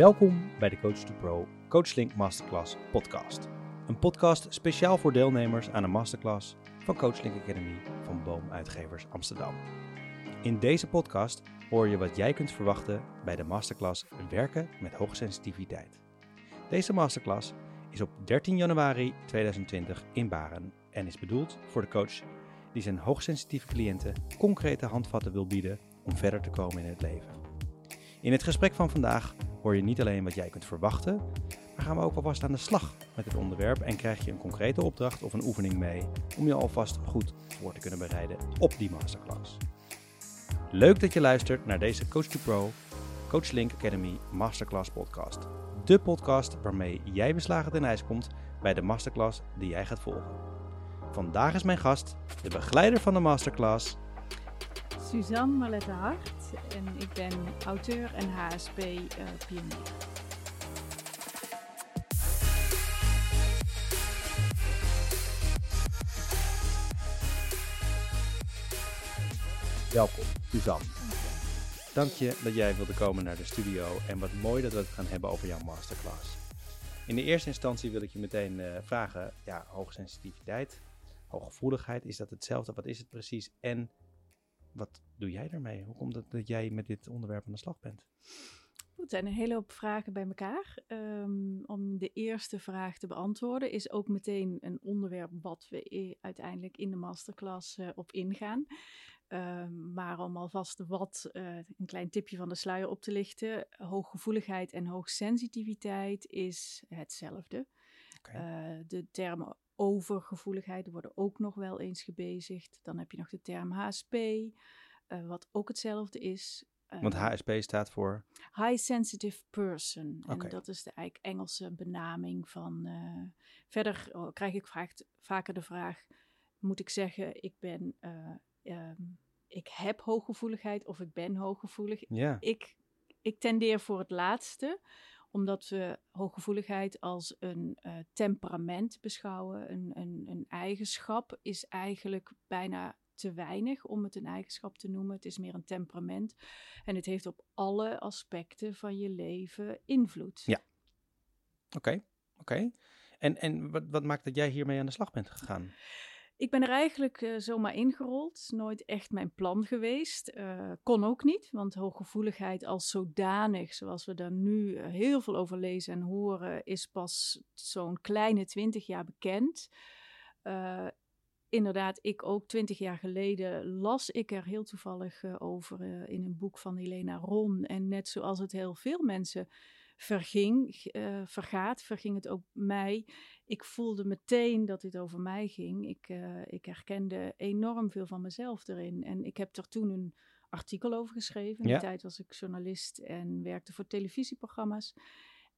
Welkom bij de Coach to Pro CoachLink Masterclass podcast. Een podcast speciaal voor deelnemers aan een masterclass van CoachLink Academy van Boom Uitgevers Amsterdam. In deze podcast hoor je wat jij kunt verwachten bij de masterclass Werken met hoogsensitiviteit. Deze masterclass is op 13 januari 2020 in Baren en is bedoeld voor de coach die zijn hoogsensitieve cliënten concrete handvatten wil bieden om verder te komen in het leven. In het gesprek van vandaag hoor je niet alleen wat jij kunt verwachten, maar gaan we ook alvast aan de slag met het onderwerp en krijg je een concrete opdracht of een oefening mee om je alvast goed voor te kunnen bereiden op die masterclass. Leuk dat je luistert naar deze Coach to Pro Coach Link Academy Masterclass podcast. De podcast waarmee jij beslagen ten ijs komt bij de masterclass die jij gaat volgen. Vandaag is mijn gast, de begeleider van de masterclass, Suzanne Marlette Hart en ik ben auteur en HSP uh, pionier. Welkom, Suzanne. Dank je dat jij wilde komen naar de studio en wat mooi dat we het gaan hebben over jouw masterclass. In de eerste instantie wil ik je meteen uh, vragen, ja, hoogsensitiviteit, hooggevoeligheid, is dat hetzelfde? Wat is het precies? En wat doe jij daarmee? Hoe komt het dat jij met dit onderwerp aan de slag bent? Het zijn een hele hoop vragen bij elkaar. Um, om de eerste vraag te beantwoorden is ook meteen een onderwerp wat we uiteindelijk in de masterclass uh, op ingaan. Um, maar om alvast wat, uh, een klein tipje van de sluier op te lichten. Hooggevoeligheid en hoogsensitiviteit is hetzelfde. Okay. Uh, de termen overgevoeligheid worden ook nog wel eens gebezigd. Dan heb je nog de term HSP, uh, wat ook hetzelfde is. Uh, Want HSP staat voor? High Sensitive Person. En okay. dat is de eigenlijk Engelse benaming van... Uh, verder oh, krijg ik vaak, vaker de vraag, moet ik zeggen, ik ben... Um, ik heb hooggevoeligheid of ik ben hooggevoelig. Ja. Ik, ik tendeer voor het laatste omdat we hooggevoeligheid als een uh, temperament beschouwen. Een, een, een eigenschap is eigenlijk bijna te weinig om het een eigenschap te noemen. Het is meer een temperament. En het heeft op alle aspecten van je leven invloed. Ja. Oké, oké. En, en wat, wat maakt dat jij hiermee aan de slag bent gegaan? Ik ben er eigenlijk uh, zomaar ingerold. Nooit echt mijn plan geweest. Uh, kon ook niet, want hooggevoeligheid als zodanig, zoals we daar nu uh, heel veel over lezen en horen, is pas zo'n kleine twintig jaar bekend. inderdaad, ik ook twintig jaar geleden las ik er heel toevallig over in een boek van Helena Ron. En net zoals het heel veel mensen verging, uh, vergaat, verging het ook mij. Ik voelde meteen dat dit over mij ging. Ik, uh, ik herkende enorm veel van mezelf erin. En ik heb er toen een artikel over geschreven. In ja. die tijd was ik journalist en werkte voor televisieprogramma's.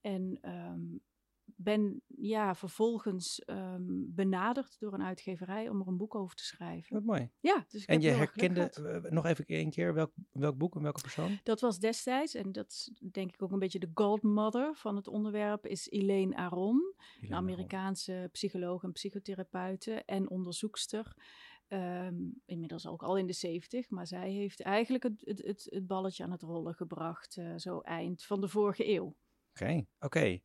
En um, ben ja, vervolgens um, benaderd door een uitgeverij om er een boek over te schrijven. Wat mooi. Ja, dus ik en je herkende, uh, nog even een keer, welk, welk boek en welke persoon? Dat was destijds, en dat is denk ik ook een beetje de godmother van het onderwerp, is Elaine Aron, Elaine een Amerikaanse Aron. psycholoog en psychotherapeute en onderzoekster. Um, inmiddels ook al in de zeventig, maar zij heeft eigenlijk het, het, het, het, balletje aan het rollen gebracht, uh, zo eind van de vorige eeuw. Oké, okay, oké. Okay.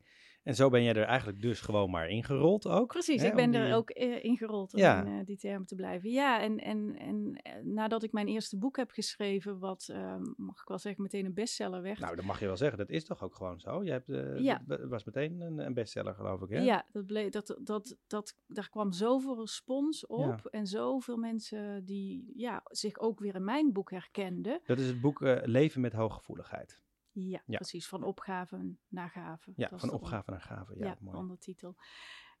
En zo ben jij er eigenlijk dus gewoon maar ingerold ook. Precies, hè, ik ben die... er ook uh, ingerold om ja. in uh, die termen te blijven. Ja, en, en, en uh, nadat ik mijn eerste boek heb geschreven, wat ehm, mag ik wel zeggen meteen een bestseller werd. Nou, dat mag je wel zeggen. Dat is toch ook gewoon zo? Je hebt, ja. was meteen een, een, bestseller, geloof ik, hè? Ja, dat bleek, dat, dat, dat, daar kwam zoveel respons op ja. en zoveel mensen die ja, zich ook weer in mijn boek herkenden. Dat is het boek Leven met hooggevoeligheid. Ja, ja, precies. Van opgaven naar gaven. Ja, van opgave naar gaven. Ja, ja mooi. ondertitel.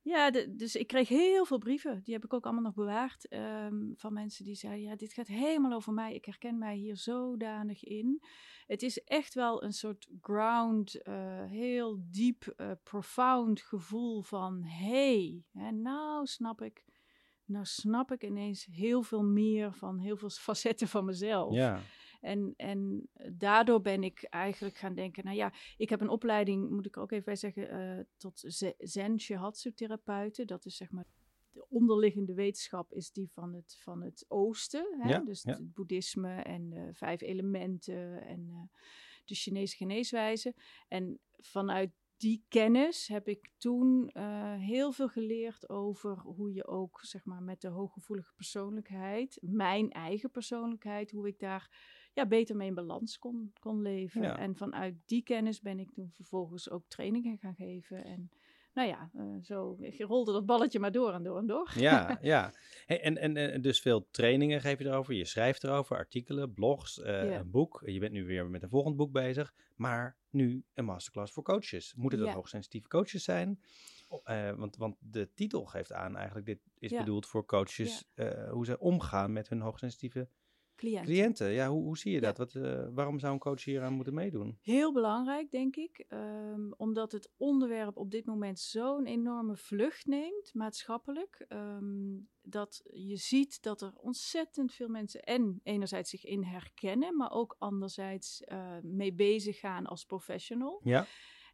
Ja, de, dus ik kreeg heel veel brieven. Die heb ik ook allemaal nog bewaard. Um, van mensen die zeiden: Ja, dit gaat helemaal over mij. Ik herken mij hier zodanig in. Het is echt wel een soort ground, uh, heel diep, uh, profound gevoel van: Hey, hè, nou snap ik. Nou snap ik ineens heel veel meer van heel veel facetten van mezelf. Ja. En, en daardoor ben ik eigenlijk gaan denken, nou ja, ik heb een opleiding, moet ik ook even zeggen, uh, tot zen shiatsu therapeuten. Dat is zeg maar de onderliggende wetenschap is die van het, van het oosten. Hè? Ja, dus ja. het boeddhisme en de vijf elementen en uh, de Chinese geneeswijze. En vanuit die kennis heb ik toen uh, heel veel geleerd over hoe je ook, zeg maar, met de hooggevoelige persoonlijkheid, mijn eigen persoonlijkheid, hoe ik daar ja, beter mee in balans kon, kon leven. En vanuit die kennis ben ik toen vervolgens ook trainingen gaan geven. En nou ja, uh, zo rolde dat balletje maar door en door en door. Ja, ja. Hey, en, en, en dus veel trainingen geef je erover, je schrijft erover, artikelen, blogs, uh, een boek. Je bent nu weer met een volgend boek bezig, maar nu een masterclass voor coaches. Moeten dat hoogsensitieve coaches zijn? Uh, want, want de titel geeft aan eigenlijk, dit is bedoeld voor coaches, hoe ze omgaan met hun hoogsensitieve cliënten. cliënten. Ja, hoe, hoe zie je dat? Wat, uh, waarom zou een coach hier aan moeten meedoen? Heel belangrijk, denk ik. Um, omdat het onderwerp op dit moment zo'n enorme vlucht neemt, maatschappelijk. Um, dat je ziet dat er ontzettend veel mensen en enerzijds zich in herkennen, maar ook anderzijds uh, mee bezig gaan als professional. Ja.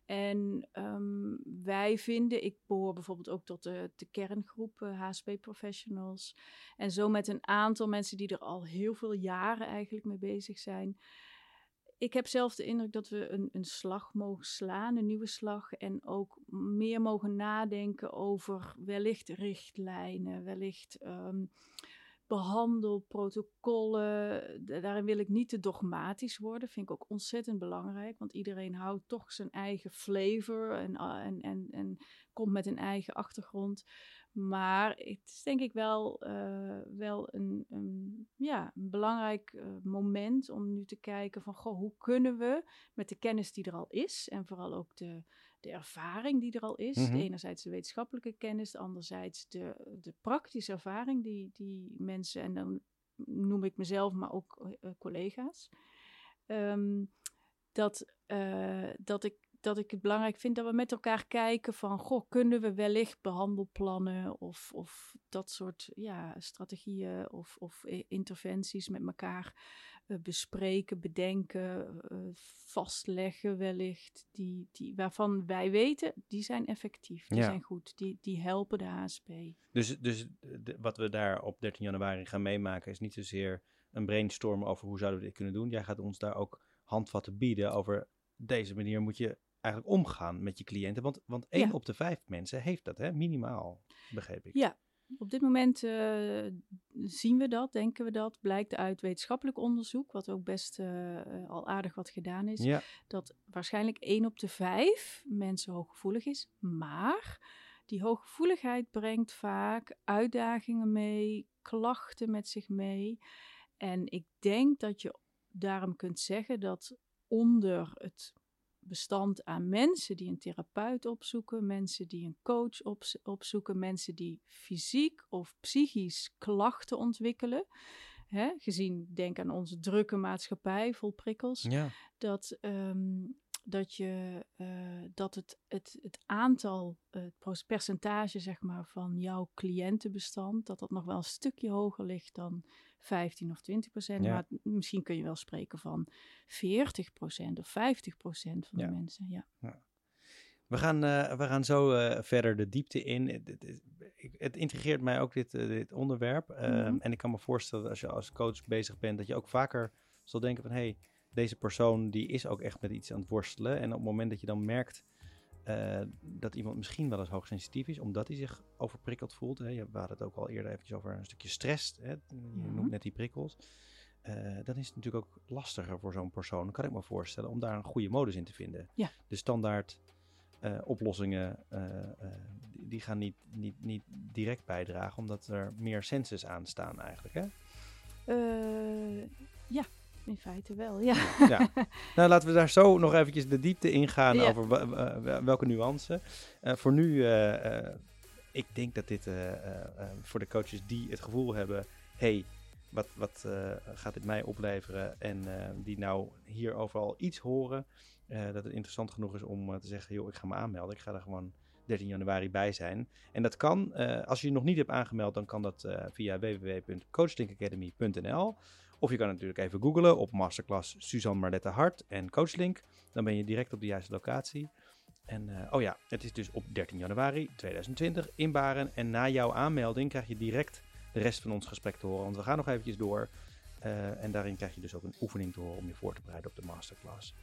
En um, wij vinden, ik behoor bijvoorbeeld ook tot de, de kerngroep HSP Professionals. En zo met een aantal mensen die er al heel veel jaren eigenlijk mee bezig zijn. Ik heb zelf de indruk dat we een, een slag mogen slaan, een nieuwe slag. En ook meer mogen nadenken over wellicht richtlijnen, wellicht. Um, behandelprotocollen. Daarin wil ik niet te dogmatisch worden. Vind ik ook ontzettend belangrijk. Want iedereen houdt toch zijn eigen flavor en, en, en, en komt met een eigen achtergrond. Maar het is denk ik wel, uh, wel een, ja, belangrijk uh, moment om nu te kijken van goh, hoe kunnen we met de kennis die er al is en vooral ook de, de ervaring die er al is. Mm -hmm. Enerzijds de wetenschappelijke kennis, anderzijds de, de praktische ervaring die, die mensen, en dan noem ik mezelf, maar ook uh, collega's. Um, dat, uh, dat, ik, dat ik het belangrijk vind dat we met elkaar kijken van, goh, kunnen we wellicht behandelplannen of, of dat soort ja, strategieën of, of interventies met elkaar uh, bespreken, bedenken, uh, vastleggen wellicht, die, die, waarvan wij weten, die zijn effectief, die ja. zijn goed, die, die helpen de HSP. Dus, dus de, wat we daar op 13 januari gaan meemaken is niet zozeer een brainstorm over hoe zouden we dit kunnen doen. Jij gaat ons daar ook handvatten bieden over deze manier moet je eigenlijk omgaan met je cliënten. Want, want één ja. op de vijf mensen heeft dat, hè? minimaal, begreep ik. Ja, op dit moment uh, zien we dat, denken we dat, blijkt uit wetenschappelijk onderzoek, wat ook best uh, al aardig wat gedaan is, ja. dat waarschijnlijk 1 op de 5 mensen hooggevoelig is. Maar die hooggevoeligheid brengt vaak uitdagingen mee, klachten met zich mee. En ik denk dat je daarom kunt zeggen dat onder het bestand aan mensen die een therapeut opzoeken, mensen die een coach op, opzoeken, mensen die fysiek of psychisch klachten ontwikkelen. Hè, gezien, denk aan onze drukke maatschappij vol prikkels, ja. dat, um, dat, je, uh, dat het, het, het aantal, het percentage zeg maar, van jouw cliëntenbestand, dat dat nog wel een stukje hoger ligt dan 15 of 20 procent. Ja. Maar misschien kun je wel spreken van 40 procent of 50 procent van ja. de mensen. Ja. ja. We, gaan, uh, we gaan zo uh, verder de diepte in. Het, het, het, intrigeert mij ook, dit, uh, dit onderwerp. Mm -hmm. um, en ik kan me voorstellen, als je als coach bezig bent, dat je ook vaker zal denken van... hé, hey, deze persoon die is ook echt met iets aan het worstelen. En op het moment dat je dan merkt uh, dat iemand misschien wel eens hoogsensitief is, omdat hij zich overprikkeld voelt. Hè. We hadden het ook al eerder eventjes over een stukje stress. Hè. Je noemt mhm. net die prikkels. Uh, dan is het natuurlijk ook lastiger voor zo'n persoon, kan ik me voorstellen, om daar een goede modus in te vinden. Ja. De standaard uh, oplossingen, die, die, gaan niet, niet, niet direct bijdragen, omdat er meer senses aan staan eigenlijk. Hè? ja, in feite wel, ja. ja. Nou, laten we daar zo nog eventjes de diepte ingaan ja. over welke nuance. Uh, voor nu, uh, uh, ik denk dat dit voor de coaches die het gevoel hebben... hey, wat, wat gaat dit mij opleveren? En die nou hierover al iets horen... dat het interessant genoeg is om te zeggen... joh, ik ga me aanmelden. Ik ga er gewoon 13 januari bij zijn. En dat kan, als je je nog niet hebt aangemeld... dan kan dat via www.coachlinkacademy.nl... Of je kan natuurlijk even googlen op masterclass Suzanne Marlette Hart en Coachlink. Dan ben je direct op de juiste locatie. En uh, oh ja, het is dus op 13 januari 2020 in Baren. En na jouw aanmelding krijg je direct de rest van ons gesprek te horen. Want we gaan nog eventjes door. Uh, en daarin krijg je dus ook een oefening te horen om je voor te bereiden op de masterclass.